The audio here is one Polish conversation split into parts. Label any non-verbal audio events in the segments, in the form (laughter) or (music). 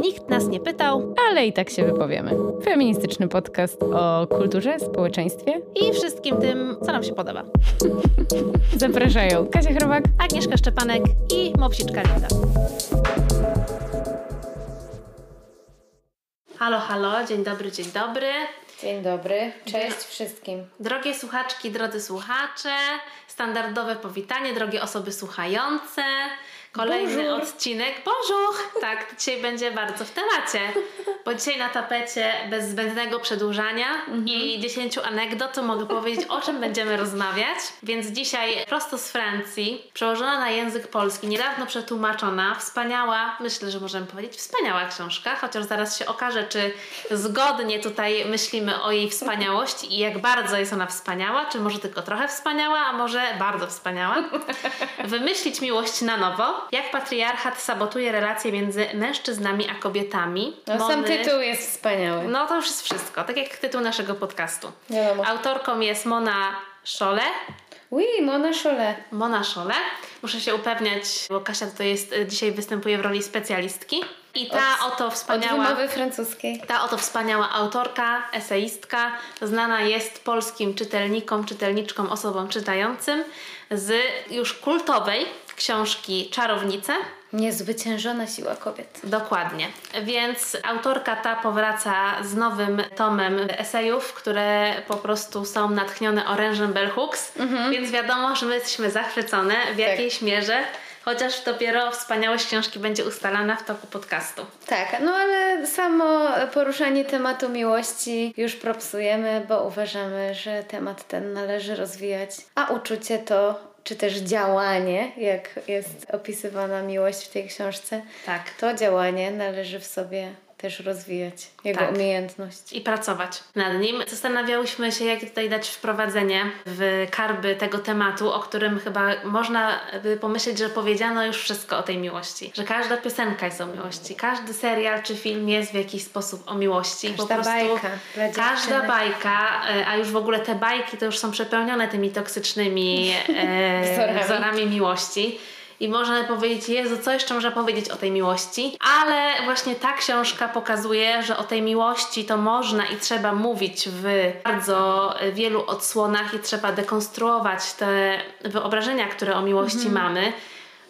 Nikt nas nie pytał ale i tak się wypowiemy. Feministyczny podcast o kulturze, społeczeństwie i wszystkim tym, co nam się podoba. (laughs) Zapraszają Kasia Chrobak, Agnieszka Szczepanek i Mopsiczka Linda. Halo, halo, dzień dobry, dzień dobry. Dzień dobry, cześć wszystkim. Drogie słuchaczki, drodzy słuchacze, standardowe powitanie, drogie osoby słuchające. Kolejny Bonjour. odcinek. Bonjour! Tak, dzisiaj będzie bardzo w temacie, bo dzisiaj na tapecie bez zbędnego przedłużania mm-hmm. i 10 anegdot to mogę powiedzieć, o czym będziemy rozmawiać. Więc dzisiaj prosto z Francji, przełożona na język polski, niedawno przetłumaczona, wspaniała, myślę, że możemy powiedzieć, wspaniała książka, chociaż zaraz się okaże, czy zgodnie tutaj myślimy o jej wspaniałości i jak bardzo jest ona wspaniała, czy może tylko trochę wspaniała, a może bardzo wspaniała. Wymyślić miłość na nowo jak patriarchat sabotuje relacje między mężczyznami a kobietami. No, Mony... sam tytuł jest wspaniały. No to już jest wszystko, tak jak tytuł naszego podcastu. Wiadomo. Autorką jest Mona Szole. Oui, Mona Szole. Mona Szole. Muszę się upewniać, bo Kasia tutaj jest, y, dzisiaj występuje w roli specjalistki. I ta od, oto wspaniała. Od francuskiej. Ta oto wspaniała autorka, eseistka, znana jest polskim czytelnikom, czytelniczkom, osobom czytającym z już kultowej książki Czarownice. Niezwyciężona siła kobiet. Dokładnie. Więc autorka ta powraca z nowym tomem esejów, które po prostu są natchnione orężem Bell Hooks, mhm. więc wiadomo, że my jesteśmy zachwycone w tak. jakiejś mierze chociaż dopiero wspaniałość książki będzie ustalana w toku podcastu. Tak, no ale samo poruszanie tematu miłości już propsujemy, bo uważamy, że temat ten należy rozwijać, a uczucie to czy też działanie, jak jest opisywana miłość w tej książce, tak. to działanie należy w sobie też rozwijać jego tak. umiejętność. I pracować nad nim. Zastanawiałyśmy się, jak tutaj dać wprowadzenie w karby tego tematu, o którym chyba można by pomyśleć, że powiedziano już wszystko o tej miłości. Że każda piosenka jest o miłości, każdy serial czy film jest w jakiś sposób o miłości. Każda po prostu bajka. Każda bajka, e, a już w ogóle te bajki to już są przepełnione tymi toksycznymi e, (laughs) wzorami. wzorami miłości i można powiedzieć, Jezu, co jeszcze można powiedzieć o tej miłości? Ale właśnie ta książka pokazuje, że o tej miłości to można i trzeba mówić w bardzo wielu odsłonach i trzeba dekonstruować te wyobrażenia, które o miłości mhm. mamy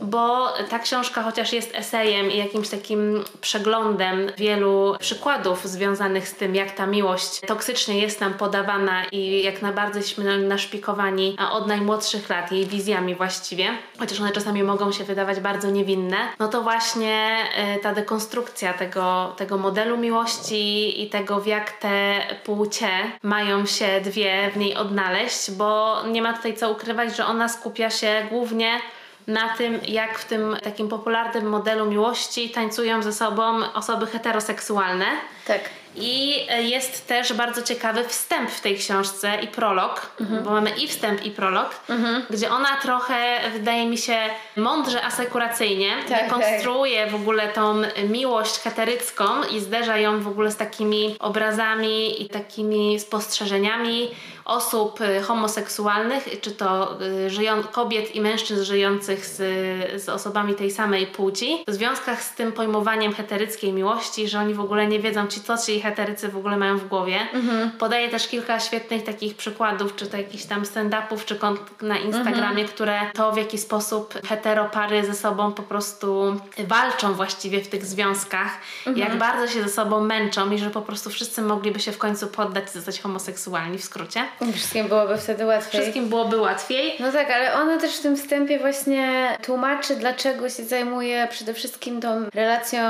bo ta książka, chociaż jest esejem i jakimś takim przeglądem wielu przykładów związanych z tym, jak ta miłość toksycznie jest nam podawana i jak najbardziej jesteśmy naszpikowani od najmłodszych lat jej wizjami właściwie, chociaż one czasami mogą się wydawać bardzo niewinne, no to właśnie e, ta dekonstrukcja tego, tego modelu miłości i tego, w jak te płcie mają się dwie w niej odnaleźć, bo nie ma tutaj co ukrywać, że ona skupia się głównie na tym, jak w tym takim popularnym modelu miłości tańcują ze sobą osoby heteroseksualne. Tak. I jest też bardzo ciekawy wstęp w tej książce i prolog, mhm. bo mamy i wstęp, i prolog, mhm. gdzie ona trochę, wydaje mi się, mądrze asekuracyjnie tak, dekonstruuje tak. w ogóle tą miłość heterycką i zderza ją w ogóle z takimi obrazami i takimi spostrzeżeniami osób y, homoseksualnych, czy to y, żyją, kobiet i mężczyzn żyjących z, z osobami tej samej płci, w związkach z tym pojmowaniem heteryckiej miłości, że oni w ogóle nie wiedzą, ci co ci heterycy w ogóle mają w głowie. Mhm. Podaję też kilka świetnych takich przykładów, czy to jakichś tam stand-upów, czy kont na Instagramie, mhm. które to w jaki sposób heteropary ze sobą po prostu walczą właściwie w tych związkach, mhm. jak bardzo się ze sobą męczą i że po prostu wszyscy mogliby się w końcu poddać i zostać homoseksualni w skrócie. Wszystkim byłoby wtedy łatwiej. Wszystkim byłoby łatwiej. No tak, ale ona też w tym wstępie właśnie tłumaczy, dlaczego się zajmuje przede wszystkim tą relacją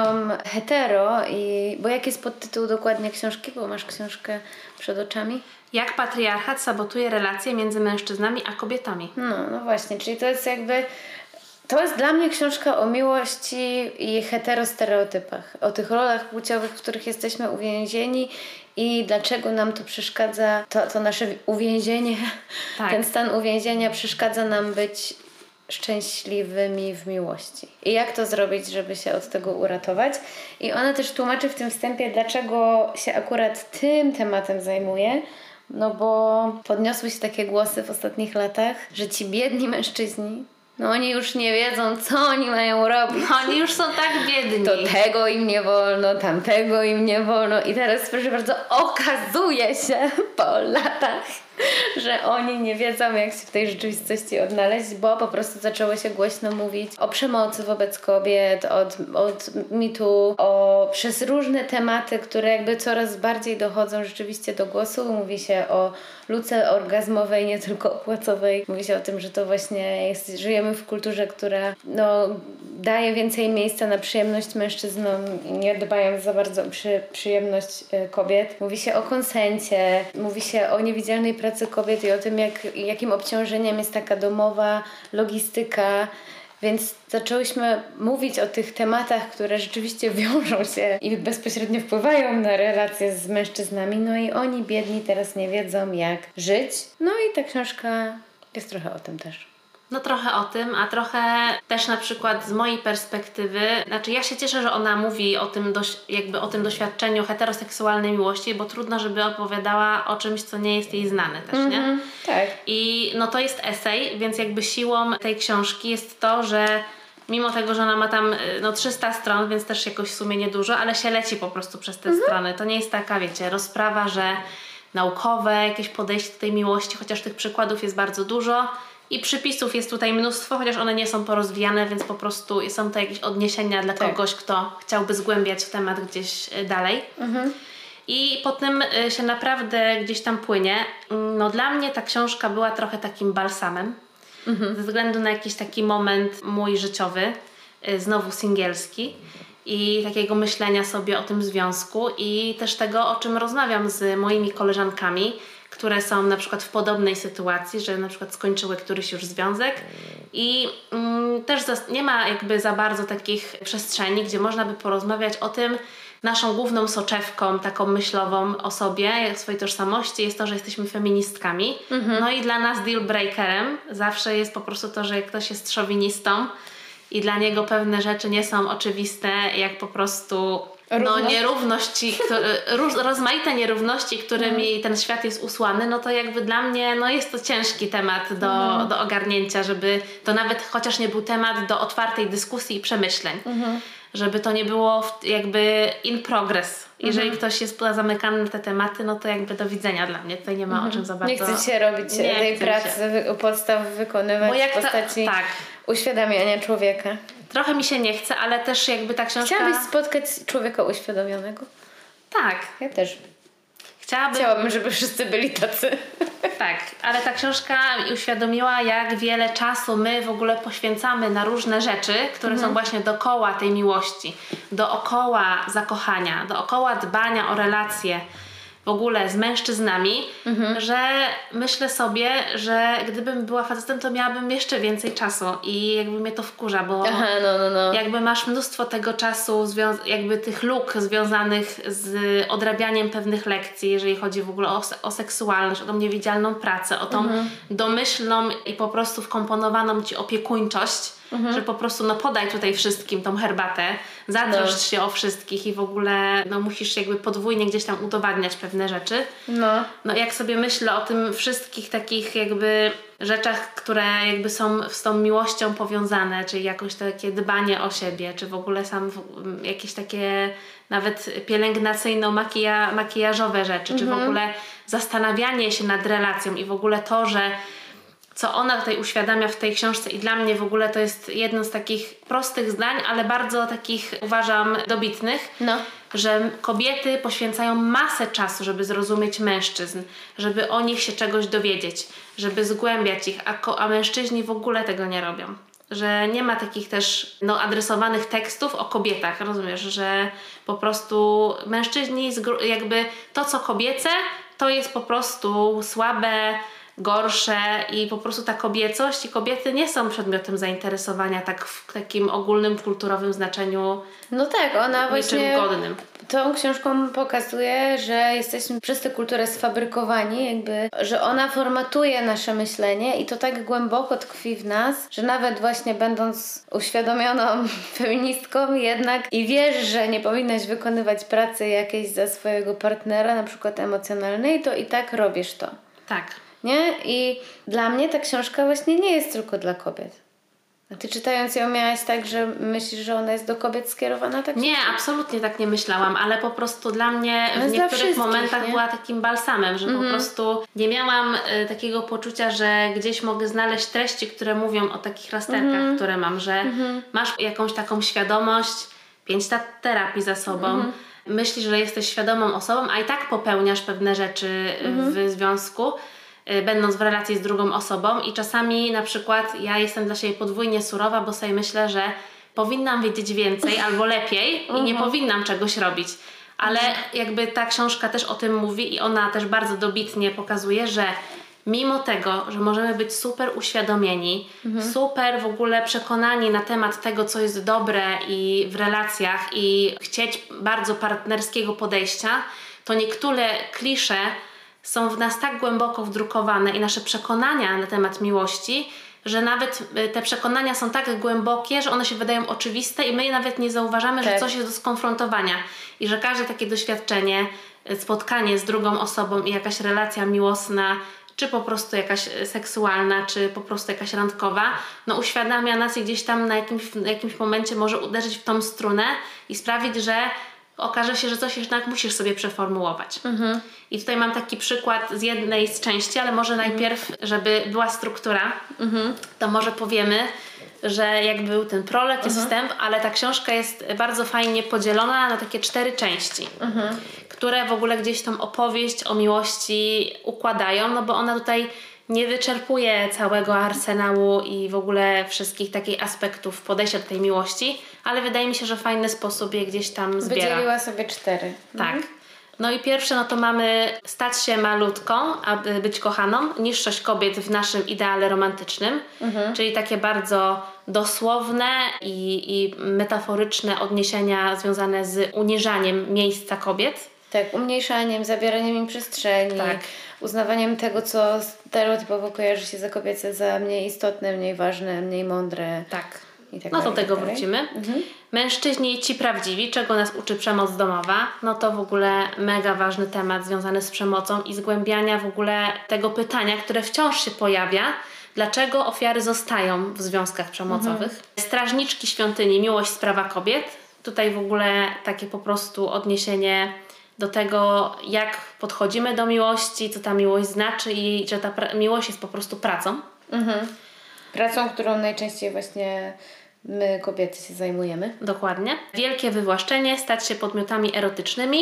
hetero i bo jaki jest podtytuł dokładnie książki, bo masz książkę przed oczami. Jak patriarchat sabotuje relacje między mężczyznami a kobietami. No, no właśnie, czyli to jest jakby to jest dla mnie książka o miłości i heterostereotypach, o tych rolach płciowych, w których jesteśmy uwięzieni i dlaczego nam to przeszkadza, to, to nasze uwięzienie, (laughs) tak. ten stan uwięzienia przeszkadza nam być szczęśliwymi w miłości. I jak to zrobić, żeby się od tego uratować? I ona też tłumaczy w tym wstępie, dlaczego się akurat tym tematem zajmuje. No bo podniosły się takie głosy w ostatnich latach, że ci biedni mężczyźni No oni już nie wiedzą, co oni mają robić. No, oni już są tak biedni. To tego im nie wolno, tamtego im nie wolno. I teraz proszę bardzo, okazuje się po latach, (laughs) że oni nie wiedzą, jak się w tej rzeczywistości odnaleźć, bo po prostu zaczęło się głośno mówić o przemocy wobec kobiet, od, od mitu, o, przez różne tematy, które jakby coraz bardziej dochodzą rzeczywiście do głosu. Mówi się o luce orgazmowej, nie tylko płacowej. Mówi się o tym, że to właśnie jest, żyjemy w kulturze, która no, daje więcej miejsca na przyjemność mężczyznom nie dbają za bardzo o przy, przyjemność e, kobiet. Mówi się o konsencie, mówi się o niewidzialnej pracy kobiet i o tym, jak, jakim obciążeniem jest taka domowa logistyka. Więc zaczęłyśmy mówić o tych tematach, które rzeczywiście (laughs) wiążą się i bezpośrednio wpływają na relacje z mężczyznami. No i oni, biedni, teraz nie wiedzą, jak żyć. No i ta książka jest trochę o tym też. No trochę o tym, a trochę też na przykład z mojej perspektywy, znaczy ja się cieszę, że ona mówi o tym, doś, jakby o tym doświadczeniu heteroseksualnej miłości, bo trudno, żeby opowiadała o czymś, co nie jest jej znane też, mm -hmm, nie? Mhm, tak. I no to jest esej, więc jakby siłą tej książki jest to, że mimo tego, że ona ma tam no 300 stron, więc też jakoś w sumie niedużo, ale się leci po prostu przez te mm -hmm. strony. To nie jest taka, wiecie, rozprawa, że naukowe jakieś podejście do tej miłości, chociaż tych przykładów jest bardzo dużo i przypisów jest tutaj mnóstwo, chociaż one nie są porozwijane, więc po prostu są to jakieś odniesienia dla tak. kogoś, kto chciałby zgłębiać temat gdzieś e, dalej. Mhm. I po tym e, się naprawdę gdzieś tam płynie. Mm, no dla mnie ta książka była trochę takim balsamem. Mhm. Ze względu na jakiś taki moment mój życiowy, e, znowu singielski i takiego myślenia sobie o tym związku i też tego, o czym rozmawiam z moimi koleżankami, które są na przykład w podobnej sytuacji, że na przykład skończyły któryś już związek i mm, też nie ma jakby za bardzo takich przestrzeni, gdzie można by porozmawiać o tym, naszą główną soczewką, taką myślową o sobie, swojej tożsamości jest to, że jesteśmy feministkami. Mhm. No i dla nas deal breakerem zawsze jest po prostu to, że ktoś jest szowinistą i dla niego pewne rzeczy nie są oczywiste, jak po prostu no, nierówności, rozmaite nierówności, którymi mm. ten świat jest usłany, no to jakby dla mnie no jest to ciężki temat do, mm. do ogarnięcia, żeby to nawet chociaż nie był temat do otwartej dyskusji i przemyśleń. Mm. Żeby to nie było jakby in progress. Jeżeli mm. ktoś jest zamykany na te tematy, no to jakby do widzenia dla mnie. Tutaj nie ma o czym za bardzo... Nie chce się robić nie tej pracy się. u podstaw wykonywać w postaci ta, tak. uświadamiania człowieka. Trochę mi się nie chce, ale też jakby ta książka... Chciałabyś spotkać człowieka uświadomionego? Tak. Ja też. Chciałabym... Chciałabym, żeby wszyscy byli tacy. Tak, ale ta książka mi uświadomiła, jak wiele czasu my w ogóle poświęcamy na różne rzeczy, które mhm. są właśnie dookoła tej miłości, dookoła zakochania, dookoła dbania o relacje w ogóle z mężczyznami, mhm. że myślę sobie, że gdybym była facetem, to miałabym jeszcze więcej czasu i jakby mnie to wkurza, bo Aha, no, no, no. jakby masz mnóstwo tego czasu, jakby tych luk związanych z odrabianiem pewnych lekcji, jeżeli chodzi w ogóle o, o seksualność, o tą niewidzialną pracę, o tą mhm. domyślną i po prostu wkomponowaną ci opiekuńczość, mhm. że po prostu no podaj tutaj wszystkim tą herbatę, zatroszcz no. się o wszystkich i w ogóle no musisz jakby podwójnie gdzieś tam udowadniać pewne rzeczy. No. No jak sobie myślę o tym wszystkich takich jakby rzeczach, które jakby są z tą miłością powiązane, czyli jakoś takie dbanie o siebie, czy w ogóle sam jakieś takie nawet pielęgnacyjno-makijażowe rzeczy, mhm. czy w mhm. ogóle zastanawianie się nad relacją i w ogóle to, że co ona tutaj uświadamia w tej książce i dla mnie w ogóle to jest jedno z takich prostych zdań, ale bardzo takich uważam dobitnych, no. że kobiety poświęcają masę czasu, żeby zrozumieć mężczyzn, żeby o nich się czegoś dowiedzieć, żeby zgłębiać ich, a, a mężczyźni w ogóle tego nie robią że nie ma takich też no, adresowanych tekstów o kobietach, rozumiesz, że po prostu mężczyźni jakby to co kobiece to jest po prostu słabe, gorsze i po prostu ta kobiecość i kobiety nie są przedmiotem zainteresowania tak w takim ogólnym kulturowym znaczeniu. No tak, ona właśnie godnym. tą książką pokazuje, że jesteśmy przez tę kulturę sfabrykowani, jakby, że ona formatuje nasze myślenie i to tak głęboko tkwi w nas, że nawet właśnie będąc uświadomioną (laughs) feministką jednak i wiesz, że nie powinnaś wykonywać pracy jakiejś za swojego partnera, na przykład emocjonalnej, to i tak robisz to. Tak nie? I dla mnie ta książka właśnie nie jest tylko dla kobiet. A ty czytając ją miałaś tak, że myślisz, że ona jest do kobiet skierowana? Tak nie, absolutnie tak nie myślałam, ale po prostu dla mnie w niektórych momentach nie? była takim balsamem, że mm-hmm. po mhm. prostu nie miałam y, takiego poczucia, że gdzieś mogę znaleźć treści, które mówią o takich rasterkach, mm-hmm. które mam, że mm-hmm. masz jakąś taką świadomość, pięć lat terapii za sobą, mhm. myślisz, że jesteś świadomą osobą, a i tak popełniasz pewne rzeczy mhm. w związku, będąc w relacji z drugą osobą i czasami na przykład ja jestem dla siebie podwójnie surowa, bo sobie myślę, że powinnam wiedzieć więcej albo lepiej i nie mhm. powinnam czegoś robić. Ale jakby ta książka też o tym mówi i ona też bardzo dobitnie pokazuje, że mimo tego, że możemy być super uświadomieni, mhm. super w ogóle przekonani na temat tego, co jest dobre i w relacjach i chcieć bardzo partnerskiego podejścia, to niektóre klisze są w nas tak głęboko wdrukowane i nasze przekonania na temat miłości, że nawet y, te przekonania są tak głębokie, że one się wydają oczywiste i my nawet nie zauważamy, tak. że coś jest do skonfrontowania i że każde takie doświadczenie, y, spotkanie z drugą osobą i jakaś relacja miłosna czy po prostu jakaś e, seksualna, czy po prostu jakaś randkowa, no uświadamia nas i gdzieś tam na jakimś, na jakimś momencie może uderzyć w tą strunę i sprawić, że okaże się, że coś jednak musisz sobie przeformułować. Mhm. I tutaj mam taki przykład z jednej z części, ale może mhm. najpierw, żeby była struktura, mhm. to może powiemy, że jak był ten prolog, jest mhm. wstęp, ale ta książka jest bardzo fajnie podzielona na takie cztery części, mhm. które w ogóle gdzieś tą opowieść o miłości układają, no bo ona tutaj nie wyczerpuje całego arsenału i w ogóle wszystkich takich aspektów podejścia do tej miłości, ale wydaje mi się, że fajny sposób je gdzieś tam zbiera. Wydzieliła sobie cztery. Tak. Mhm. No i pierwsze, no to mamy stać się malutką, aby być kochaną, niższość kobiet w naszym ideale romantycznym, mhm. czyli takie bardzo dosłowne i, i metaforyczne odniesienia związane z uniżaniem miejsca kobiet. Tak, umniejszaniem, zabieraniem im przestrzeni, tak. uznawaniem tego, co stereotypowo kojarzy się za kobiece, za mniej istotne, mniej ważne, mniej mądre. Tak. Tak no do tego tak wrócimy. Mhm. Mężczyźni ci prawdziwi, czego nas uczy przemoc domowa, no to w ogóle mega ważny temat związany z przemocą i zgłębiania w ogóle tego pytania, które wciąż się pojawia, dlaczego ofiary zostają w związkach przemocowych. Mhm. Strażniczki świątyni, miłość sprawa kobiet. Tutaj w ogóle takie po prostu odniesienie do tego, jak podchodzimy do miłości, co ta miłość znaczy i że ta miłość jest po prostu pracą. Mhm. Pracą, którą najczęściej właśnie my kobiety się zajmujemy. Dokładnie. Wielkie wywłaszczenie, stać się podmiotami erotycznymi.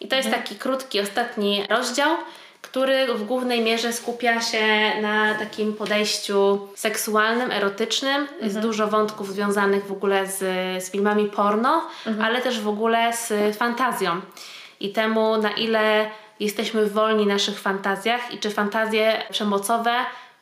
I to jest mhm. taki krótki, ostatni rozdział, który w głównej mierze skupia się na takim podejściu seksualnym, erotycznym. Mhm. Jest dużo wątków związanych w ogóle z, z filmami porno, mhm. ale też w ogóle z fantazją i temu, na ile jesteśmy wolni w naszych fantazjach i czy fantazje przemocowe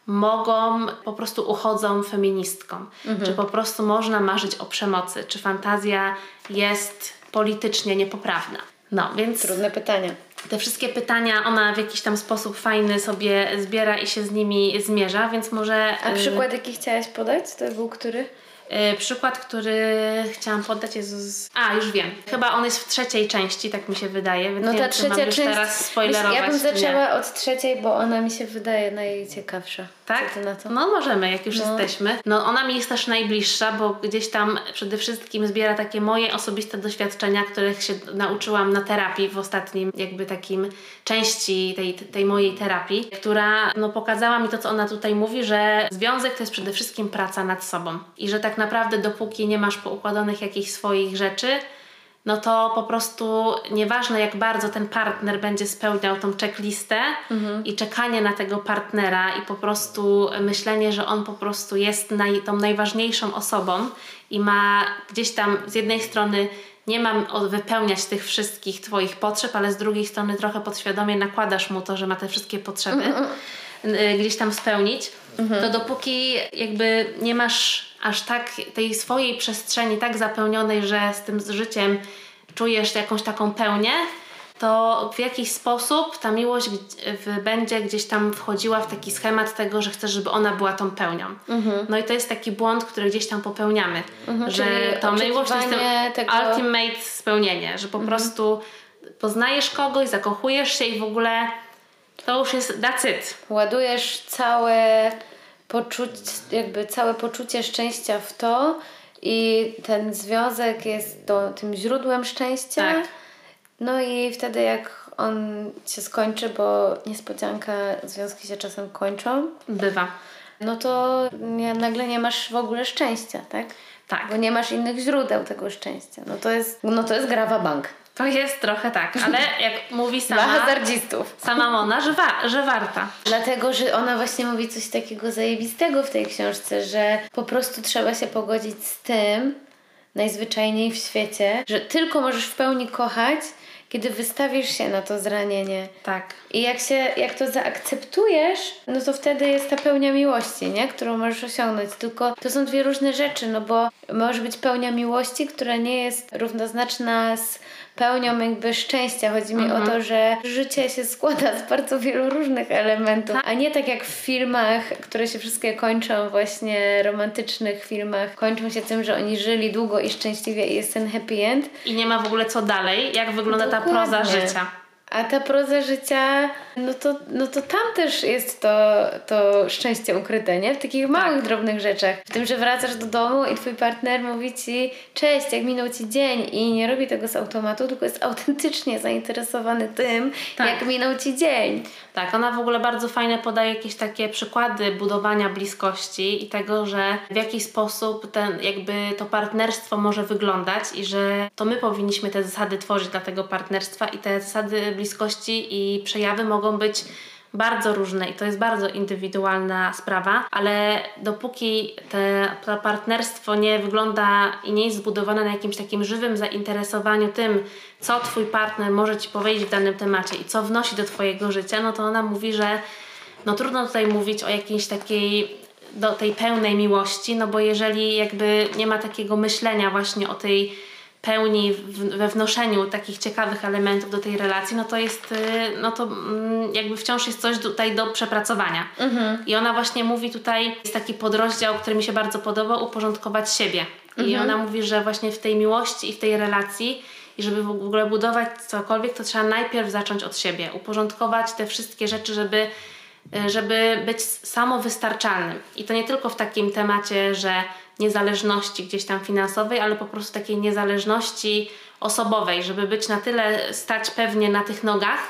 mogą, po prostu uchodzą feministkom. Mhm. Czy po prostu można marzyć o przemocy? Czy fantazja jest politycznie niepoprawna? No, więc... Trudne pytania. Te wszystkie pytania ona w jakiś tam sposób fajny sobie zbiera i się z nimi zmierza, więc może... A przykład jaki chciałaś podać? To był który? E, przykład, który chciałam podać jest. A, już wiem. Chyba on jest w trzeciej części, tak mi się wydaje. Więc no ta trzecia część. teraz spoilerować. Ja bym zaczęła od trzeciej, bo ona mi się wydaje najciekawsza. Tak? No możemy, jak już no. jesteśmy. No ona mi jest też najbliższa, bo gdzieś tam przede wszystkim zbiera takie moje osobiste doświadczenia, których się nauczyłam na terapii w ostatnim jakby takim części tej, tej mojej terapii, która no pokazała mi to, co ona tutaj mówi, że związek to jest przede wszystkim praca nad sobą i że tak naprawdę dopóki nie masz poukładanych jakichś swoich rzeczy, no to po prostu nieważne jak bardzo ten partner będzie spełniał tą checklistę mhm. i czekanie na tego partnera i po prostu myślenie, że on po prostu jest naj, tą najważniejszą osobą i ma gdzieś tam z jednej strony nie mam wypełniać tych wszystkich Twoich potrzeb, ale z drugiej strony trochę podświadomie nakładasz mu to, że ma te wszystkie potrzeby mhm. Y, gdzieś tam spełnić, mhm. to dopóki jakby nie masz aż tak tej swojej przestrzeni tak zapełnionej, że z tym życiem czujesz jakąś taką pełnię, to w jakiś sposób ta miłość będzie gdzieś tam wchodziła w taki schemat tego, że chcesz, żeby ona była tą pełnią. Mhm. No i to jest taki błąd, który gdzieś tam popełniamy, mhm, że to miłość to jest tego... ultimate spełnienie, że po mhm. prostu poznajesz kogoś, zakochujesz się i w ogóle to już jest that's it. Ładujesz całe poczuć, jakby całe poczucie szczęścia w to i ten związek jest to, tym źródłem szczęścia. Tak. No i wtedy jak on się skończy, bo niespodzianka, związki się czasem kończą. Bywa. No to nie, nagle nie masz w ogóle szczęścia, tak? Tak. Bo nie masz innych źródeł tego szczęścia. No to jest, no to jest grawa bank. To jest trochę tak, ale jak mówi sama... Dla hazardzistów. Sama Mona, że, wa- że warta. Dlatego, że ona właśnie mówi coś takiego zajebistego w tej książce, że po prostu trzeba się pogodzić z tym, najzwyczajniej w świecie, że tylko możesz w pełni kochać, kiedy wystawisz się na to zranienie. Tak. I jak, się, jak to zaakceptujesz, no to wtedy jest ta pełnia miłości, nie? którą możesz osiągnąć. Tylko to są dwie różne rzeczy, no bo może być pełnia miłości, która nie jest równoznaczna z pełnią jakby szczęścia. Chodzi mi mhm. o to, że życie się składa z bardzo wielu różnych elementów, a nie tak jak w filmach, które się wszystkie kończą, właśnie romantycznych filmach, kończą się tym, że oni żyli długo i szczęśliwie i jest ten happy end. I nie ma w ogóle co dalej, jak wygląda Dokładnie. ta proza życia. A ta proza życia, no to, no to tam też jest to, to szczęście ukryte, nie? W takich małych, drobnych rzeczach. W tym, że wracasz do domu i twój partner mówi ci cześć, jak minął ci dzień i nie robi tego z automatu, tylko jest autentycznie zainteresowany tym, tak. jak minął ci dzień. Tak, ona w ogóle bardzo fajne podaje jakieś takie przykłady budowania bliskości i tego, że w jaki sposób ten, jakby to partnerstwo może wyglądać i że to my powinniśmy te zasady tworzyć dla tego partnerstwa i te zasady bliskości i przejawy mogą być bardzo różne i to jest bardzo indywidualna sprawa, ale dopóki te, to partnerstwo nie wygląda i nie jest zbudowane na jakimś takim żywym zainteresowaniu tym, co Twój partner może Ci powiedzieć w danym temacie i co wnosi do Twojego życia, no to ona mówi, że no trudno tutaj mówić o jakiejś takiej do tej pełnej miłości, no bo jeżeli jakby nie ma takiego myślenia właśnie o tej pełni we wnoszeniu takich ciekawych elementów do tej relacji, no to jest, y, no to mm, jakby wciąż jest coś tutaj do przepracowania. Mhm. I ona właśnie mówi tutaj, jest taki podrozdział, który mi się bardzo podoba, uporządkować siebie. Mhm. I ona mówi, że właśnie w tej miłości i w tej relacji i żeby w ogóle budować cokolwiek, to trzeba najpierw zacząć od siebie, uporządkować te wszystkie rzeczy, żeby y, żeby być samowystarczalnym. I to nie tylko w takim temacie, że niezależności gdzieś tam finansowej, ale po prostu takiej niezależności osobowej, żeby być na tyle stać pewnie na tych nogach,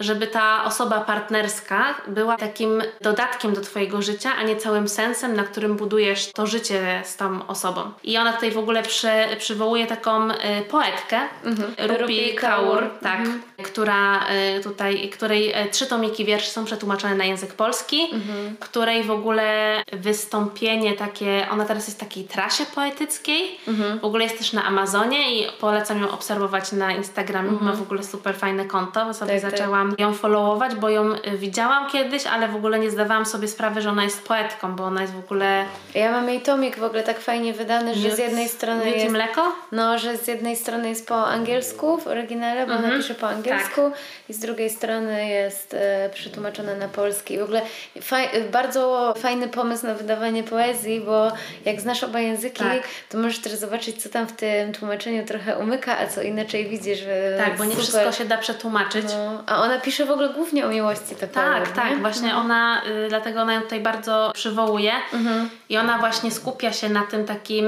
żeby ta osoba partnerska była takim dodatkiem do Twojego życia, a nie całym sensem, na którym budujesz to życie z tą osobą. I ona tutaj w ogóle przy, przywołuje taką y, poetkę, mhm. Rupi Kaur, tak, mhm. która y, tutaj, której y, trzy tomiki wierszy są przetłumaczone na język polski, mhm. której w ogóle wystąpienie takie, ona teraz jest w takiej trasie poetyckiej, mhm. w ogóle jest też na Amazonie i polecam ją obserwować na Instagramie, ma mhm. w ogóle super fajne konto, sobie tak, tak. zaczęłam zaczęłam ją followować, bo ją y, widziałam kiedyś, ale w ogóle nie zdawałam sobie sprawy, że ona jest poetką, bo ona jest w ogóle... Ja mam jej tomik w ogóle tak fajnie wydany, że z jednej strony Beauty jest... mleko? No, że z jednej strony jest po angielsku w oryginale, bo mhm. ona pisze po angielsku tak. i z drugiej strony jest e, przetłumaczone na polski. W ogóle faj, bardzo fajny pomysł na wydawanie poezji, bo jak znasz oba języki, tak. to możesz też zobaczyć, co tam w tym tłumaczeniu trochę umyka, a co inaczej widzisz. Tak, bo nie super. wszystko się da przetłumaczyć. No, a ona pisze w ogóle głównie o miłości. Tak, tak, tak. Właśnie mhm. ona, y, dlatego ona ją tutaj bardzo przywołuje mhm. i ona właśnie skupia się na tym takim,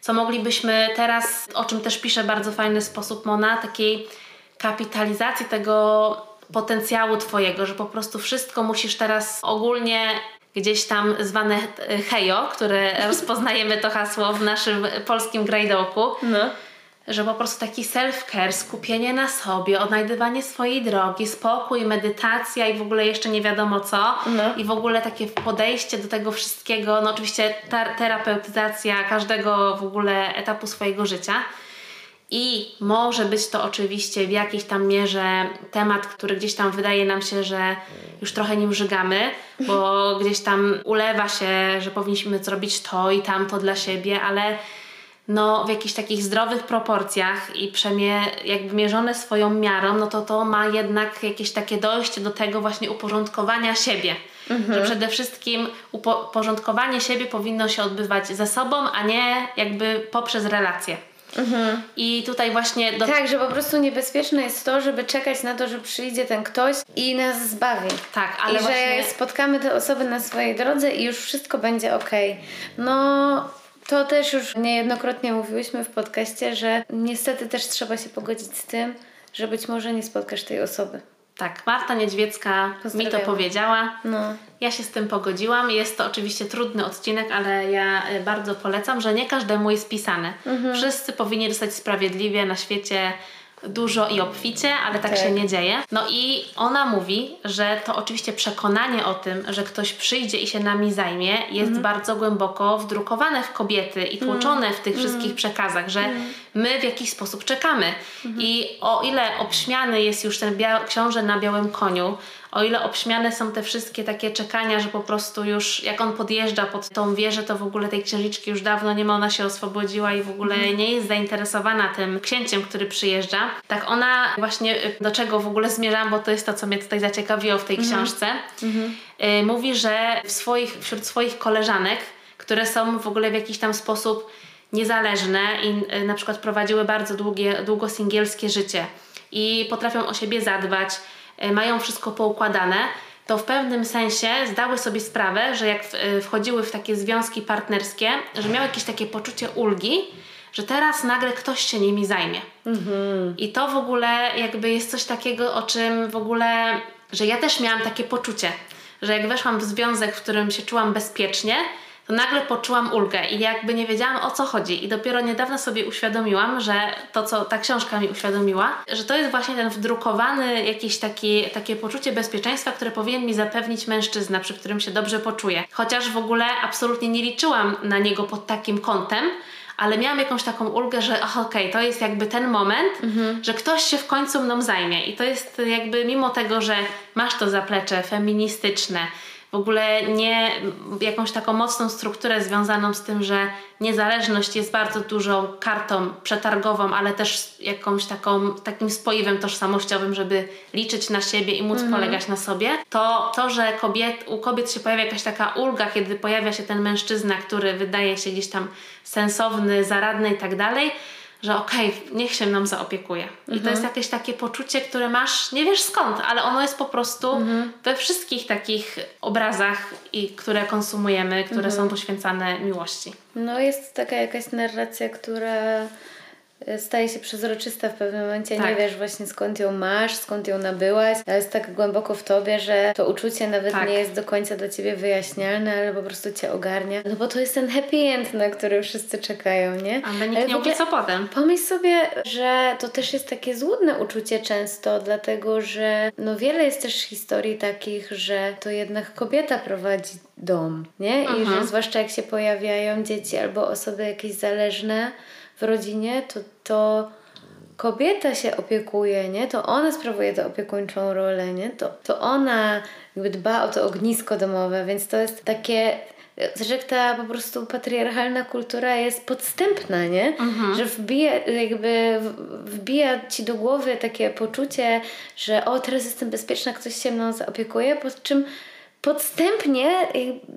co moglibyśmy teraz, o czym też pisze bardzo fajny sposób Mona, takiej kapitalizacji tego potencjału Twojego, że po prostu wszystko musisz teraz ogólnie gdzieś tam zwane hejo, które (laughs) rozpoznajemy to hasło w naszym polskim grajdołku. No że po prostu taki self-care, skupienie na sobie, odnajdywanie swojej drogi, spokój, medytacja i w ogóle jeszcze nie wiadomo co. No. I w ogóle takie podejście do tego wszystkiego, no oczywiście terapeutyzacja każdego w ogóle etapu swojego życia. I może być to oczywiście w jakiejś tam mierze temat, który gdzieś tam wydaje nam się, że już trochę nim żygamy, bo gdzieś tam ulewa się, że powinniśmy zrobić to i tamto dla siebie, ale no, w jakichś takich zdrowych proporcjach i przemie, jakby mierzone swoją miarą, no to to ma jednak jakieś takie dojście do tego właśnie uporządkowania siebie. Mhm. Że przede wszystkim uporządkowanie siebie powinno się odbywać ze sobą, a nie jakby poprzez relacje. Mhm. I tutaj właśnie... Do... Tak, że po prostu niebezpieczne jest to, żeby czekać na to, że przyjdzie ten ktoś i nas zbawi. Tak, ale I właśnie... że spotkamy te osoby na swojej drodze i już wszystko będzie ok. No... To też już niejednokrotnie mówiłyśmy w podcaście, że niestety też trzeba się pogodzić z tym, że być może nie spotkasz tej osoby. Tak, Marta Niedźwiecka mi to powiedziała. No. Ja się z tym pogodziłam. Jest to oczywiście trudny odcinek, ale ja e, bardzo polecam, że nie każdemu jest pisane. Mhm. Wszyscy powinni dostać sprawiedliwie na świecie dużo i obficie, ale tak, tak, się nie dzieje. No i ona mówi, że to oczywiście przekonanie o tym, że ktoś przyjdzie i się nami zajmie, jest mm. bardzo głęboko wdrukowane w kobiety i tłoczone mm. w tych wszystkich mm. przekazach, że mhm. my w jakiś sposób czekamy. Mhm. I o ile obśmiany jest już ten bia- książę na białym koniu, o ile obśmiane są te wszystkie takie czekania, że po prostu już jak on podjeżdża pod tą wieżę, to w ogóle tej księżniczki już dawno nie ma, ona się oswobodziła i w ogóle mhm. nie jest zainteresowana tym księciem, który przyjeżdża. Tak ona właśnie, y, do czego w ogóle zmierzam, bo to jest to, co mnie tutaj zaciekawiło w tej mhm. książce, mhm. Y, mówi, że w swoich, wśród swoich koleżanek, które są w ogóle w jakiś tam sposób niezależne i y, na przykład prowadziły bardzo długie, długo singielskie życie i potrafią o siebie zadbać, mają wszystko poukładane, to w pewnym sensie zdały sobie sprawę, że jak e, wchodziły w takie związki partnerskie, że miały jakieś takie poczucie ulgi, że teraz nagle ktoś się nimi zajmie. Mhm. I to w ogóle jakby jest coś takiego, o czym w ogóle, że ja też miałam takie poczucie, że jak weszłam w związek, w którym się czułam bezpiecznie, to nagle poczułam ulgę i jakby nie wiedziałam o co chodzi. I dopiero niedawno sobie uświadomiłam, że to, co ta książka mi uświadomiła, że to jest właśnie ten wdrukowany jakieś taki, takie poczucie bezpieczeństwa, które powinien mi zapewnić mężczyzna, przy którym się dobrze poczuję. Chociaż w ogóle absolutnie nie liczyłam na niego pod takim kątem, ale miałam jakąś taką ulgę, że okej, okay, to jest jakby ten moment, mhm. że ktoś się w końcu mną zajmie. I to jest jakby mimo tego, że masz to zaplecze feministyczne, w ogóle nie jakąś taką mocną strukturę związaną z tym, że niezależność jest bardzo dużą kartą przetargową, ale też jakąś taką, takim spoiwem tożsamościowym, żeby liczyć na siebie i móc mm. polegać na sobie, to to, że kobiet, u kobiet się pojawia jakaś taka ulga, kiedy pojawia się ten mężczyzna, który wydaje się gdzieś tam sensowny, zaradny i tak dalej, że okej, okay, niech się nam zaopiekuje. Mhm. I to mhm. jest jakieś takie poczucie, które masz, nie wiesz skąd, ale ono jest po prostu mhm. we wszystkich takich obrazach, i, które konsumujemy, które mhm. są poświęcane miłości. No jest taka jakaś narracja, która staje się przezroczysta w pewnym momencie, tak. nie wiesz właśnie skąd ją masz, skąd ją nabyłaś, ale jest tak głęboko w tobie, że to uczucie nawet tak. nie jest do końca dla ciebie wyjaśnialne, ale po prostu cię ogarnia. No bo to jest ten happy end, na który wszyscy czekają, nie? Ale nikt ale nie mówi co potem. Pomyśl sobie, że to też jest takie złudne uczucie często, dlatego że no wiele jest też historii takich, że to jednak kobieta prowadzi dom, nie? I mhm. że zwłaszcza jak się pojawiają dzieci albo osoby jakieś zależne, w rodzinie, to, to kobieta się opiekuje, nie? To ona sprawuje tę opiekuńczą rolę, nie? To, to ona jakby dba o to ognisko domowe, więc to jest takie że ta po prostu patriarchalna kultura jest podstępna, nie? Mhm. Że wbija, jakby wbija ci do głowy takie poczucie, że o, teraz jestem bezpieczna, ktoś się mną zaopiekuje, po czym podstępnie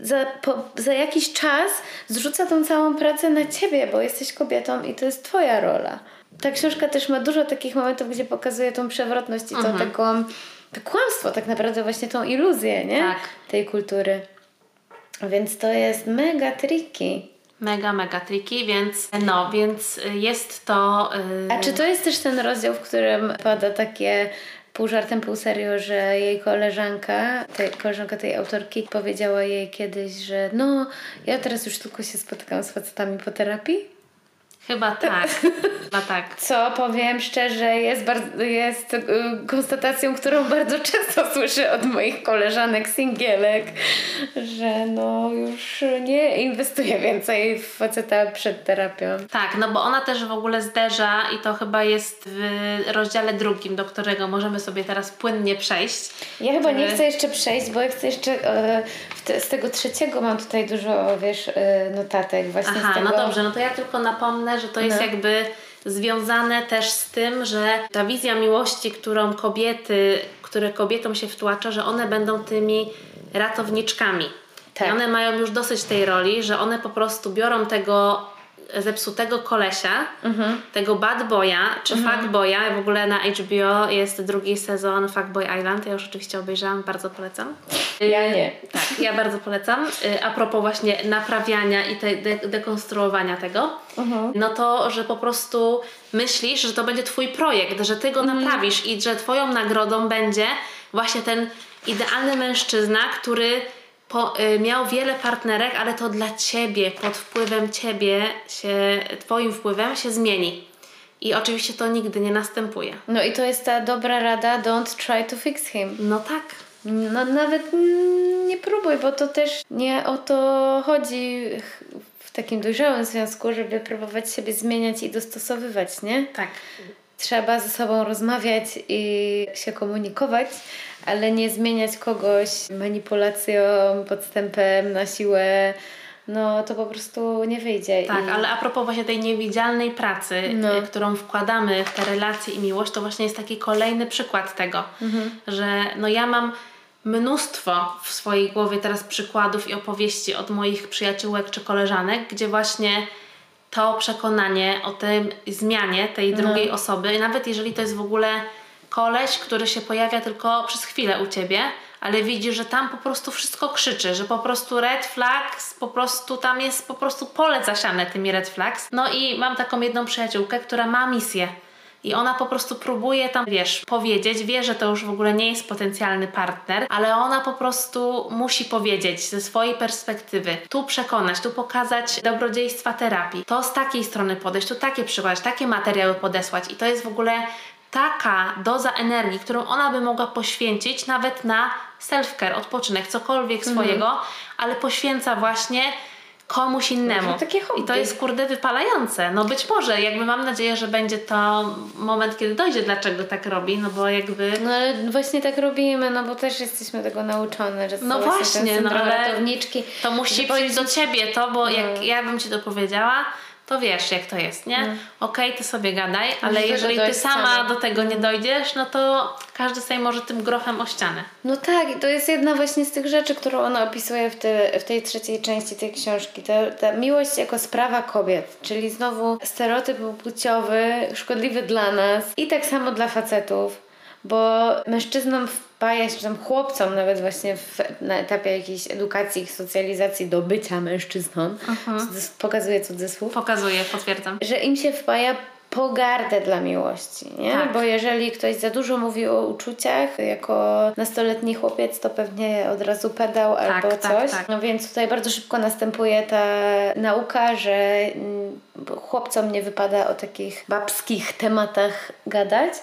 za, po, za jakiś czas zrzuca tą całą pracę na ciebie, bo jesteś kobietą i to jest twoja rola. Ta książka też ma dużo takich momentów, gdzie pokazuje tą przewrotność i mhm. to taką to kłamstwo, tak naprawdę właśnie tą iluzję, nie? Tak. Tej kultury. Więc to jest mega tricky. Mega, mega tricky, więc no, więc jest to... Yy... A czy to jest też ten rozdział, w którym pada takie pół żartem, pół serio, że jej koleżanka, tej, koleżanka tej autorki powiedziała jej kiedyś, że no, ja teraz już tylko się spotykam z facetami po terapii Chyba tak. (laughs) Chyba tak. Co powiem szczerze, jest, bardzo, jest y, konstatacją, którą (laughs) bardzo często słyszę od moich koleżanek singielek, że no już nie inwestuję więcej w faceta przed terapią. Tak, no bo ona też w ogóle zderza i to chyba jest w rozdziale drugim, do którego możemy sobie teraz płynnie przejść. Ja chyba nie chcę jeszcze przejść, bo ja chcę jeszcze e, z tego trzeciego mam tutaj dużo, wiesz, e, notatek właśnie Aha, z tego. no dobrze, no to ja tylko napomnę że to jest no. jakby związane też z tym, że ta wizja miłości, którą kobiety, które kobietom się wtłacza, że one będą tymi ratowniczkami. Tak. I one mają już dosyć tej roli, że one po prostu biorą tego zepsutego kolesia, mhm. tego bad boya, czy mhm. fuckboya. W ogóle na HBO jest drugi sezon Fuckboy Island. Ja już oczywiście obejrzałam, bardzo polecam. Ja nie. Tak, ja bardzo polecam. A propos właśnie naprawiania i te, de dekonstruowania tego, mhm. no to, że po prostu myślisz, że to będzie twój projekt, że ty go mhm. naprawisz i że twoją nagrodą będzie właśnie ten idealny mężczyzna, który po, y, miał wiele partnerek, ale to dla ciebie, pod wpływem ciebie, się, twoim wpływem się zmieni. I oczywiście to nigdy nie następuje. No i to jest ta dobra rada, don't try to fix him. No tak. No nawet nie próbuj, bo to też nie o to chodzi w takim dojrzałym związku, żeby próbować siebie zmieniać i dostosowywać, nie? Tak. Trzeba ze sobą rozmawiać i się komunikować, ale nie zmieniać kogoś manipulacją, podstępem, na siłę. No to po prostu nie wyjdzie. Tak, I... ale a propos właśnie tej niewidzialnej pracy, no. Y, którą wkładamy w te relacje i miłość, to właśnie jest taki kolejny przykład tego, mhm. że no ja mam mnóstwo w swojej głowie teraz przykładów i opowieści od moich przyjaciółek czy koleżanek, gdzie właśnie to przekonanie o tej zmianie tej mhm. drugiej osoby, nawet jeżeli to jest w ogóle koleś, który się pojawia tylko przez chwilę u ciebie, ale widzi, że tam po prostu wszystko krzyczy, że po prostu red flags, po prostu tam jest po prostu pole zasiane tymi red flags. No i mam taką jedną przyjaciółkę, która ma misję. I ona po prostu próbuje tam, wiesz, powiedzieć, wie, że to już w ogóle nie jest potencjalny partner, ale ona po prostu musi powiedzieć ze swojej perspektywy, tu przekonać, tu pokazać dobrodziejstwa terapii, to z takiej strony podejść, tu takie przykładać, takie materiały podesłać. I to jest w ogóle taka doza energii, którą ona by mogła poświęcić nawet na self-care, odpoczynek, cokolwiek mhm. swojego, ale poświęca właśnie komuś innemu. No, I to jest kurde wypalające. No być może, jakby mam nadzieję, że będzie to moment, kiedy dojdzie, dlaczego tak robi, no bo jakby... No ale właśnie tak robimy, no bo też jesteśmy tego nauczone, że No właśnie, no ale ratowniczki. to musi przyjść do ciebie to, bo no. jak ja bym ci to powiedziała, to wiesz jak to jest, nie? Mm. Okej, okay, ty sobie gadaj, ale jeżeli ty sama do tego nie dojdziesz, no to każdy sobie może tym grochem o ścianę. No tak, i to jest jedna właśnie z tych rzeczy, którą ona opisuje w, te, w tej trzeciej części tej książki. Ta, ta miłość jako sprawa kobiet, czyli znowu stereotyp płciowy, szkodliwy dla nas i tak samo dla facetów, bo mężczyznom wpaja się tam chłopcom nawet właśnie w, na etapie jakiejś edukacji, ich socjalizacji do bycia mężczyzną. Mhm. Pokazuje cudzysłów. Pokazuje, potwierdzam. Że im się wpaja pogardę dla miłości, nie? Tak. Bo jeżeli ktoś za dużo mówi o uczuciach, jako nastoletni chłopiec, to pewnie od razu pedał tak, albo tak, coś. Tak, no więc tutaj bardzo szybko następuje ta nauka, że mm, chłopcom nie wypada o takich babskich tematach gadać,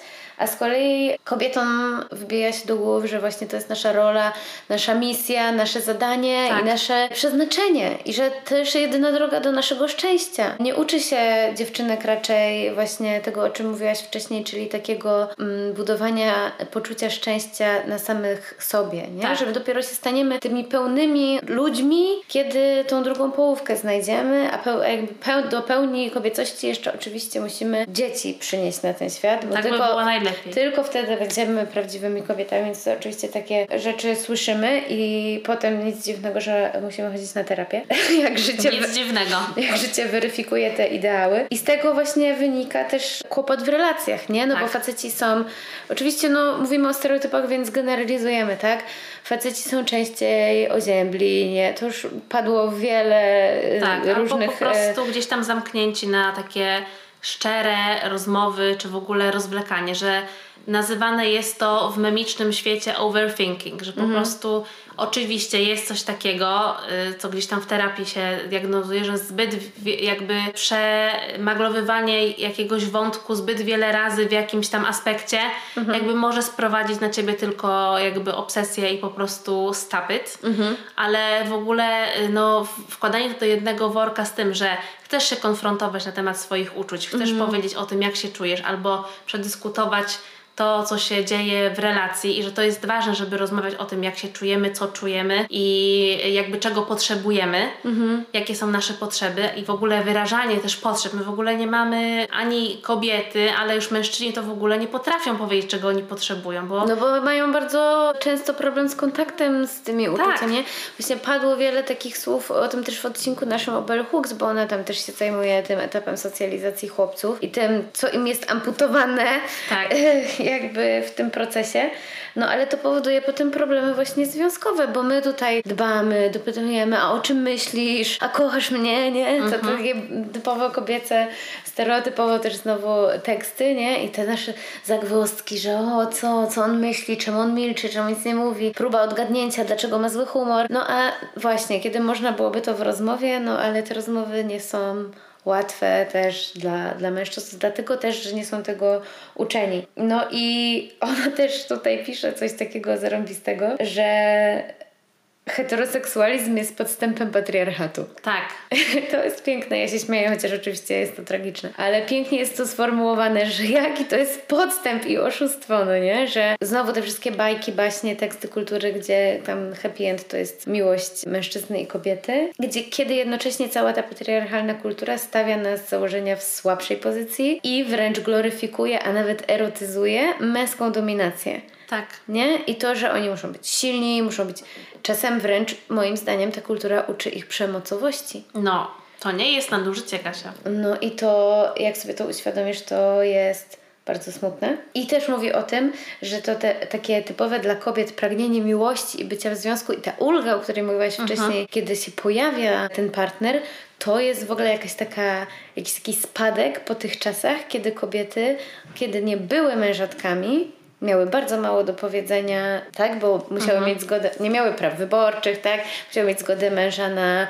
a z kolei kobietom wbija się do głowy, że właśnie to jest nasza rola, nasza misja, nasze zadanie tak. i nasze przeznaczenie. I że to jest jedyna droga do naszego szczęścia. Nie uczy się dziewczynek raczej właśnie tego, o czym mówiłaś wcześniej, czyli takiego mm, budowania poczucia szczęścia na samych sobie, nie? Tak. Że dopiero się staniemy tymi pełnymi ludźmi, kiedy tą drugą połówkę znajdziemy, a peł, jakby peł, do pełni kobiecości jeszcze oczywiście musimy dzieci przynieść na ten świat, bo tak tylko, by lepiej. Tylko wtedy będziemy prawdziwymi kobietami, więc oczywiście takie rzeczy słyszymy i potem nic dziwnego, że musimy chodzić na terapię. (laughs) jak życie nic dziwnego. (laughs) Jak życie weryfikuje te ideały. I z tego właśnie wynika też kłopot w relacjach, nie? No tak. bo faceci są, oczywiście no mówimy o stereotypach, więc generalizujemy, tak? Faceci są częściej oziębli, nie? To już padło wiele tak, różnych... Tak, po prostu gdzieś tam zamknięci na takie szczere rozmowy, czy w ogóle rozwlekanie, że nazywane jest to w memicznym świecie overthinking, że po mhm. prostu oczywiście jest coś takiego, y, co gdzieś tam w terapii się diagnozuje, że zbyt jakby przemaglowywanie jakiegoś wątku zbyt wiele razy w jakimś tam aspekcie mhm. jakby może sprowadzić na ciebie tylko jakby obsesję i po prostu stapyt, mhm. ale w ogóle y, no wkładanie to do jednego worka z tym, że chcesz się konfrontować na temat swoich uczuć, chcesz mhm. powiedzieć o tym jak się czujesz albo przedyskutować to, co się dzieje w relacji i że to jest ważne, żeby rozmawiać o tym, jak się czujemy, co czujemy i jakby czego potrzebujemy, mhm. jakie są nasze potrzeby i w ogóle wyrażanie też potrzeb. My w ogóle nie mamy ani kobiety, ale już mężczyźni to w ogóle nie potrafią powiedzieć, czego oni potrzebują. Bo... No bo mają bardzo często problem z kontaktem z tymi uczuciami. Tak. Nie? Właśnie padło wiele takich słów, o tym też w odcinku naszym o Bell Hooks, bo ona tam też się zajmuje tym etapem socjalizacji chłopców i tym, co im jest amputowane tak. (laughs) jakby w tym procesie. No ale to powoduje potem problemy właśnie związkowe, bo my tutaj dbamy, dopytujemy, a o czym myślisz, a kochasz mnie, nie? To mhm. takie typowo kobiece, stereotypowo też znowu teksty, nie? I te nasze zagwozdki, że o co, co on myśli, czemu on milczy, czemu nic nie mówi, próba odgadnięcia, dlaczego ma zły humor. No a właśnie, kiedy można byłoby to w rozmowie, no ale te rozmowy nie są łatwe też dla, dla mężczyzn, dlatego też, że nie są tego uczeni. No i ona też tutaj pisze coś takiego zarąbistego, że heteroseksualizm jest podstępem patriarchatu. (laughs) Tak. To jest piękne, ja się śmieję, chociaż oczywiście jest to tragiczne. Ale pięknie jest to sformułowane, że jaki to jest podstęp i oszustwo, no nie? Że znowu te wszystkie bajki, baśnie, teksty kultury, gdzie tam happy end to jest miłość mężczyzny i kobiety, gdzie kiedy jednocześnie cała ta patriarchalna kultura stawia nas z założenia w słabszej pozycji i wręcz gloryfikuje, a nawet erotyzuje męską dominację. Tak. Nie? I to, że oni muszą być silni, muszą być. Czasem wręcz, moim zdaniem, ta kultura uczy ich przemocowości. No, to nie jest nadużycie, Kasia. No i to, jak sobie to uświadomisz, to jest bardzo smutne. I też mówi o tym, że to te, takie typowe dla kobiet pragnienie miłości i bycia w związku i ta ulga, o której mówiłaś uh-huh. wcześniej, kiedy się pojawia ten partner, to jest w ogóle jakaś taka, jakiś taki spadek po tych czasach, kiedy kobiety, kiedy nie były mężatkami, miały bardzo mało do powiedzenia, tak, bo musiały mhm. mieć zgodę, nie miały praw wyborczych, tak, musiały mieć zgodę męża na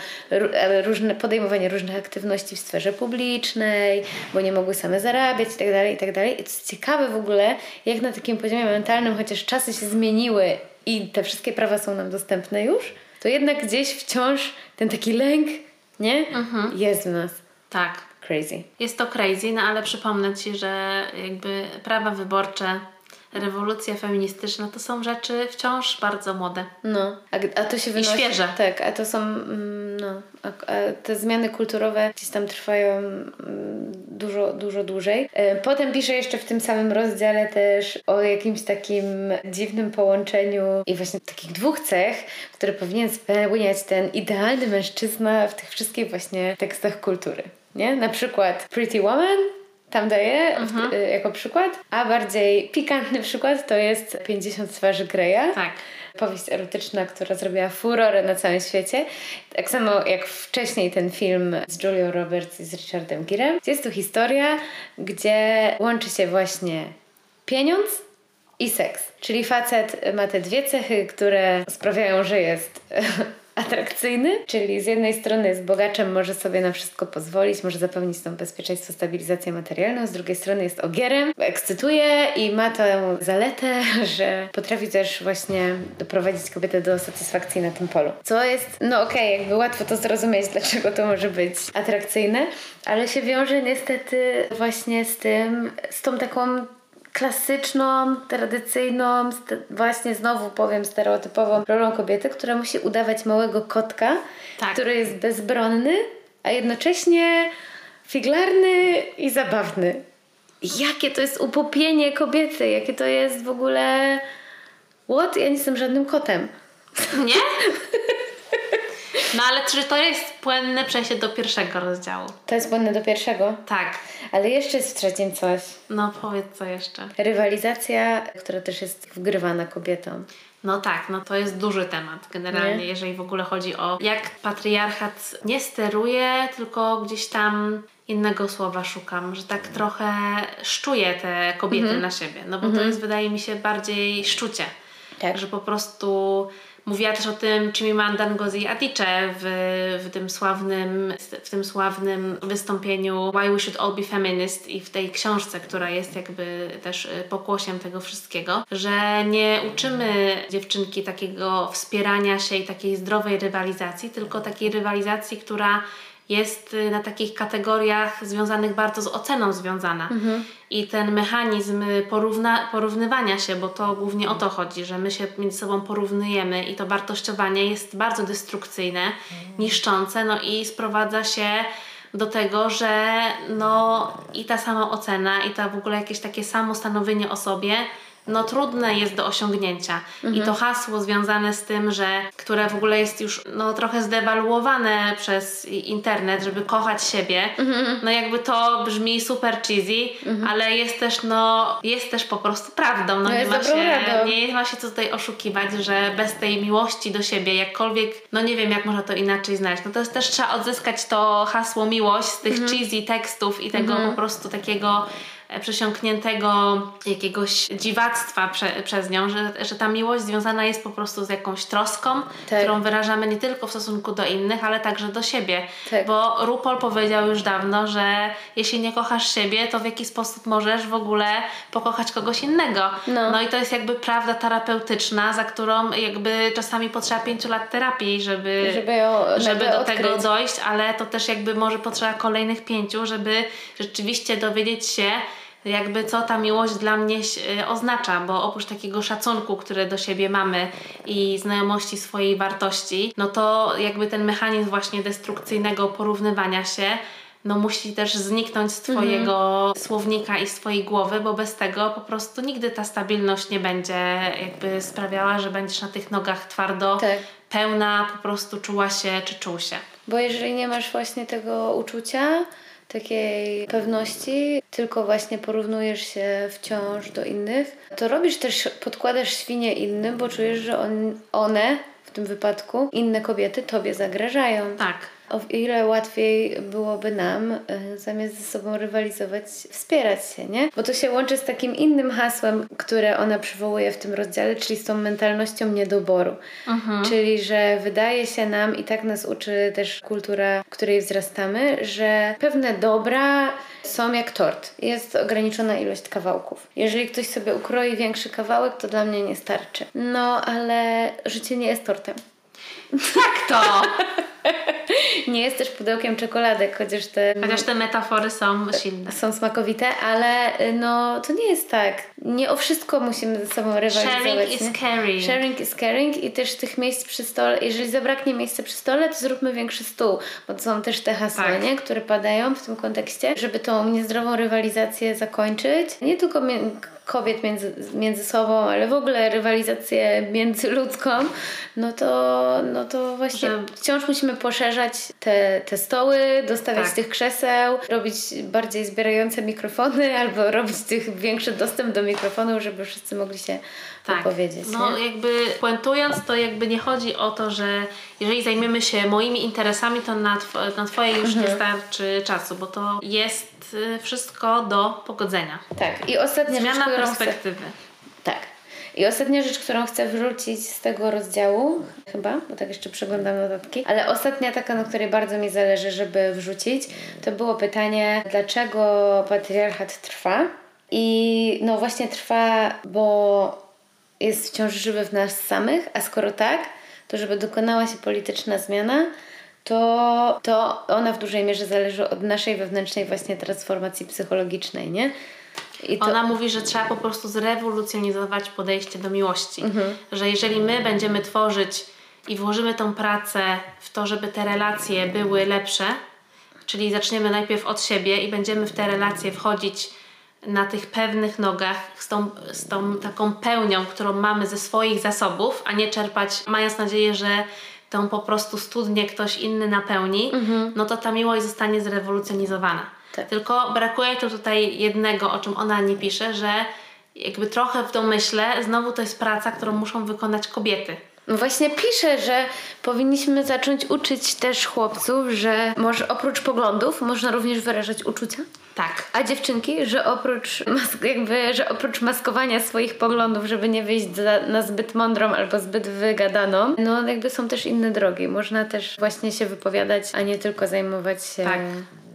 różne, podejmowanie różnych aktywności w sferze publicznej, bo nie mogły same zarabiać i tak dalej, i tak dalej. I to jest ciekawe w ogóle, jak na takim poziomie mentalnym, chociaż czasy się zmieniły i te wszystkie prawa są nam dostępne już, to jednak gdzieś wciąż ten taki lęk, nie, mhm. jest w nas. Tak. Crazy. Jest to crazy, no ale przypomnę Ci, że jakby prawa wyborcze rewolucja feministyczna to są rzeczy wciąż bardzo młode. No, a, a to się wynosi... I świeże. Tak, a to są, mm, no, a, a te zmiany kulturowe gdzieś tam trwają mm, dużo, dużo dłużej. E, potem pisze jeszcze w tym samym rozdziale też o jakimś takim dziwnym połączeniu i właśnie takich dwóch cech, które powinien spełniać ten idealny mężczyzna w tych wszystkich właśnie tekstach kultury. Nie? Na przykład Pretty Woman tam daję mhm. Y, jako przykład, a bardziej pikantny przykład to jest 50 twarzy Greya. Tak. Powieść erotyczna, która zrobiła furorę na całym świecie. Tak samo jak wcześniej ten film z Julią Roberts i z Richardem Girem. Jest to historia, gdzie łączy się właśnie pieniądz i seks. Czyli facet ma te dwie cechy, które sprawiają, że jest (laughs) atrakcyjny, czyli z jednej strony jest bogaczem, może sobie na wszystko pozwolić, może zapewnić tą bezpieczeństwo, stabilizację materialną, z drugiej strony jest ogierem, ekscytuje i ma tę zaletę, (laughs) że potrafi też właśnie doprowadzić kobietę do satysfakcji na tym polu. Co jest, no okej, okay, jakby łatwo to zrozumieć, (laughs) dlaczego to może być atrakcyjne, ale się wiąże niestety właśnie z tym, z tą taką klasyczną, tradycyjną, właśnie znowu powiem stereotypową rolą kobiety, która musi udawać małego kotka, tak. który jest bezbronny, a jednocześnie figlarny i zabawny. Jakie to jest upopienie kobiety, jakie to jest w ogóle... What? Ja nie jestem żadnym kotem. Nie? (laughs) No ale czy to jest płynne przejście do pierwszego rozdziału? To jest płynne do pierwszego? Tak. Ale jeszcze jest w trzecim coś. No powiedz co jeszcze. Rywalizacja, która też jest wgrywana kobietom. No tak, no to jest duży temat generalnie, nie? jeżeli w ogóle chodzi o jak patriarchat nie steruje, tylko gdzieś tam innego słowa szukam, że tak trochę szczuje te kobiety mhm. na siebie. No bo to mhm. jest wydaje mi się bardziej szczucie. Tak. Że po prostu Mówiła też o tym Chimamanda Ngozi Adichie w, w, tym sławnym, w tym sławnym wystąpieniu Why We Should All Be Feminist i w tej książce, która jest jakby też y, pokłosiem tego wszystkiego, że nie uczymy dziewczynki takiego wspierania się i takiej zdrowej rywalizacji, tylko takiej rywalizacji, która jest y, na takich kategoriach związanych bardzo z oceną związana. Mhm. I ten mechanizm porówna, porównywania się, bo to głównie o to chodzi, że my się między sobą porównujemy i to wartościowanie jest bardzo destrukcyjne, mhm. niszczące, no i sprowadza się do tego, że no i ta sama ocena i ta w ogóle jakieś takie samo stanowienie o sobie no trudne jest do osiągnięcia. Mhm. I to hasło związane z tym, że które w ogóle jest już no, trochę zdewaluowane przez internet, żeby kochać siebie, mhm. no jakby to brzmi super cheesy, mhm. ale jest też no, jest też po prostu prawdą. No, no nie, ma się, nie ma się co tutaj oszukiwać, że bez tej miłości do siebie, jakkolwiek, no nie wiem jak można to inaczej znaleźć. No to jest też trzeba odzyskać to hasło miłość z tych mhm. cheesy tekstów i tego mhm. po prostu takiego przesiąkniętego jakiegoś dziwactwa prze, przez nią, że, że ta miłość związana jest po prostu z jakąś troską, tak. którą wyrażamy nie tylko w stosunku do innych, ale także do siebie. Tak. Bo RuPaul powiedział już dawno, że jeśli nie kochasz siebie, to w jaki sposób możesz w ogóle pokochać kogoś innego. No, no i to jest jakby prawda terapeutyczna, za którą jakby czasami potrzeba pięciu lat terapii, żeby, żeby, ją, żeby do odkryć. tego dojść, ale to też jakby może potrzeba kolejnych pięciu, żeby rzeczywiście dowiedzieć się, jakby co ta miłość dla mnie e, oznacza, bo oprócz takiego szacunku, który do siebie mamy i znajomości swojej wartości, no to jakby ten mechanizm właśnie destrukcyjnego porównywania się no musi też zniknąć z Twojego mhm. słownika i z Twojej głowy, bo bez tego po prostu nigdy ta stabilność nie będzie jakby sprawiała, że będziesz na tych nogach twardo, tak. pełna, po prostu czuła się czy czuł się. Bo jeżeli nie masz właśnie tego uczucia, takiej pewności, tylko właśnie porównujesz się wciąż do innych, to robisz też, podkładasz świnie innym, bo czujesz, że on, one w tym wypadku, inne kobiety tobie zagrażają. Tak o ile łatwiej byłoby nam e, zamiast ze sobą rywalizować, wspierać się, nie? Bo to się łączy z takim innym hasłem, które ona przywołuje w tym rozdziale, czyli z tą mentalnością niedoboru. Mhm. Czyli, że wydaje się nam, i tak nas uczy też kultura, w której wzrastamy, że pewne dobra są jak tort. Jest ograniczona ilość kawałków. Jeżeli ktoś sobie ukroi większy kawałek, to dla mnie nie starczy. No, ale życie nie jest tortem. Jak to? (laughs) nie jest też pudełkiem czekoladek, chociaż te... Chociaż te metafory są silne. Są smakowite, ale y, no to nie jest tak. Nie o wszystko musimy ze sobą rywalizować. Sharing is caring. Sharing is caring i też tych miejsc przy stole, jeżeli zabraknie miejsca przy stole, to zróbmy większy stół, bo to są też te hasła, tak. nie? które padają w tym kontekście, żeby tą niezdrową rywalizację zakończyć. Nie tylko kobiet między, między sobą, ale w ogóle rywalizację międzyludzką, no to, no to właśnie że... wciąż musimy poszerzać te, te stoły, dostawiać tak. tych krzeseł, robić bardziej zbierające mikrofony (laughs) albo robić tych większy dostęp do mikrofonu, żeby wszyscy mogli się tak. powiedzieć. No nie? jakby puentując, to jakby nie chodzi o to, że jeżeli zajmiemy się moimi interesami, to na, tw- na Twoje już mhm. nie starczy czasu, bo to jest y, wszystko do pogodzenia. Tak. I ostatnia Zmiana rzecz, perspektywy. Chcę... Tak. I ostatnia rzecz, którą chcę wrzucić z tego rozdziału, chyba, bo tak jeszcze przeglądam notatki, ale ostatnia taka, na której bardzo mi zależy, żeby wrzucić, to było pytanie, dlaczego patriarchat trwa? I no właśnie trwa, bo jest wciąż żywy w nas samych, a skoro tak, to żeby dokonała się polityczna zmiana, to, to ona w dużej mierze zależy od naszej wewnętrznej właśnie transformacji psychologicznej, nie? To... Ona mówi, że trzeba po prostu zrewolucjonizować podejście do miłości. Mhm. Że jeżeli my będziemy tworzyć i włożymy tą pracę w to, żeby te relacje były lepsze, czyli zaczniemy najpierw od siebie i będziemy w te relacje wchodzić na tych pewnych nogach, z tą, z tą taką pełnią, którą mamy ze swoich zasobów, a nie czerpać, mając nadzieję, że tą po prostu studnię ktoś inny napełni, mhm. no to ta miłość zostanie zrewolucjonizowana. Tak. Tylko brakuje tu tutaj jednego, o czym ona nie pisze, że jakby trochę w domyśle znowu to jest praca, którą muszą wykonać kobiety. Właśnie pisze, że powinniśmy zacząć uczyć też chłopców, że może oprócz poglądów można również wyrażać uczucia. Tak. A dziewczynki, że oprócz, jakby, że oprócz maskowania swoich poglądów, żeby nie wyjść za, na zbyt mądrą albo zbyt wygadaną, no jakby są też inne drogi. Można też właśnie się wypowiadać, a nie tylko zajmować się... Tak.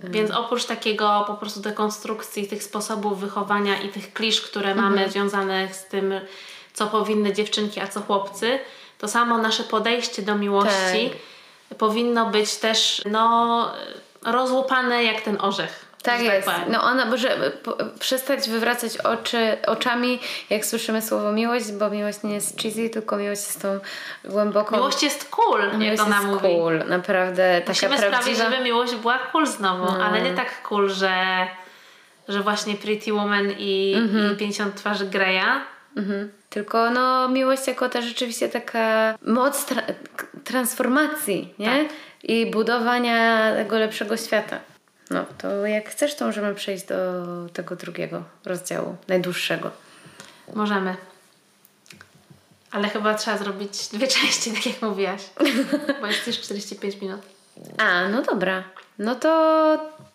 Więc oprócz takiego po prostu dekonstrukcji tych sposobów wychowania i tych klisz, które mhm. mamy związane z tym, co powinny dziewczynki, a co chłopcy, to samo nasze podejście do miłości tak. powinno być też no rozłupane jak ten orzech. Tak jest. Tak no ona może przestać wywracać oczy, oczami, jak słyszymy słowo miłość, bo miłość nie jest cheesy, tylko miłość jest tą głęboką... Miłość jest cool, miłość jak ona jest mówi. cool, naprawdę taka Musimy prawdziwa... sprawić, żeby miłość była cool znowu, no. ale nie tak cool, że, że właśnie Pretty Woman i, mm-hmm. i 50 twarzy Greya. Mhm. Tylko no, miłość jako ta rzeczywiście taka moc tra- transformacji, nie? Tak. I budowania tego lepszego świata. No, to jak chcesz, to możemy przejść do tego drugiego rozdziału, najdłuższego. Możemy. Ale chyba trzeba zrobić dwie (laughs) części, tak jak mówiłaś. Bo jest już 45 minut. A, no dobra. No to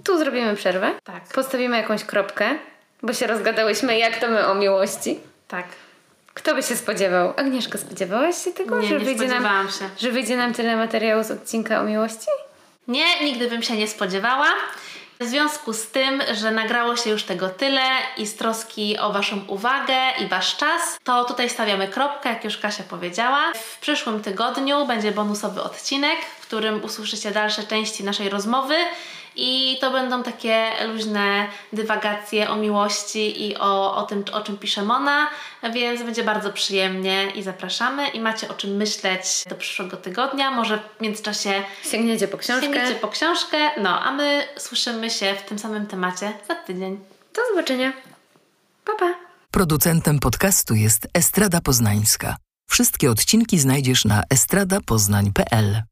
tu zrobimy przerwę. Tak. Postawimy jakąś kropkę, bo się rozgadałyśmy, jak to my o miłości. Tak. Kto by się spodziewał? Agnieszka, spodziewałaś się tego, nie, że, nie wyjdzie nam, się. że wyjdzie nam tyle materiału z odcinka o miłości? Nie, nigdy bym się nie spodziewała. W związku z tym, że nagrało się już tego tyle i z troski o Waszą uwagę i Wasz czas, to tutaj stawiamy kropkę, jak już Kasia powiedziała. W przyszłym tygodniu będzie bonusowy odcinek, w którym usłyszycie dalsze części naszej rozmowy i to będą takie luźne dywagacje o miłości i o, o tym, o czym pisze Mona, więc będzie bardzo przyjemnie i zapraszamy i macie o czym myśleć do przyszłego tygodnia. Może w międzyczasie sięgniecie po książkę. Sięgniecie po książkę, no a my słyszymy się w tym samym temacie za tydzień. Do zobaczenia. Pa, pa. Producentem podcastu jest Estrada Poznańska. Wszystkie odcinki znajdziesz na estradapoznań.pl.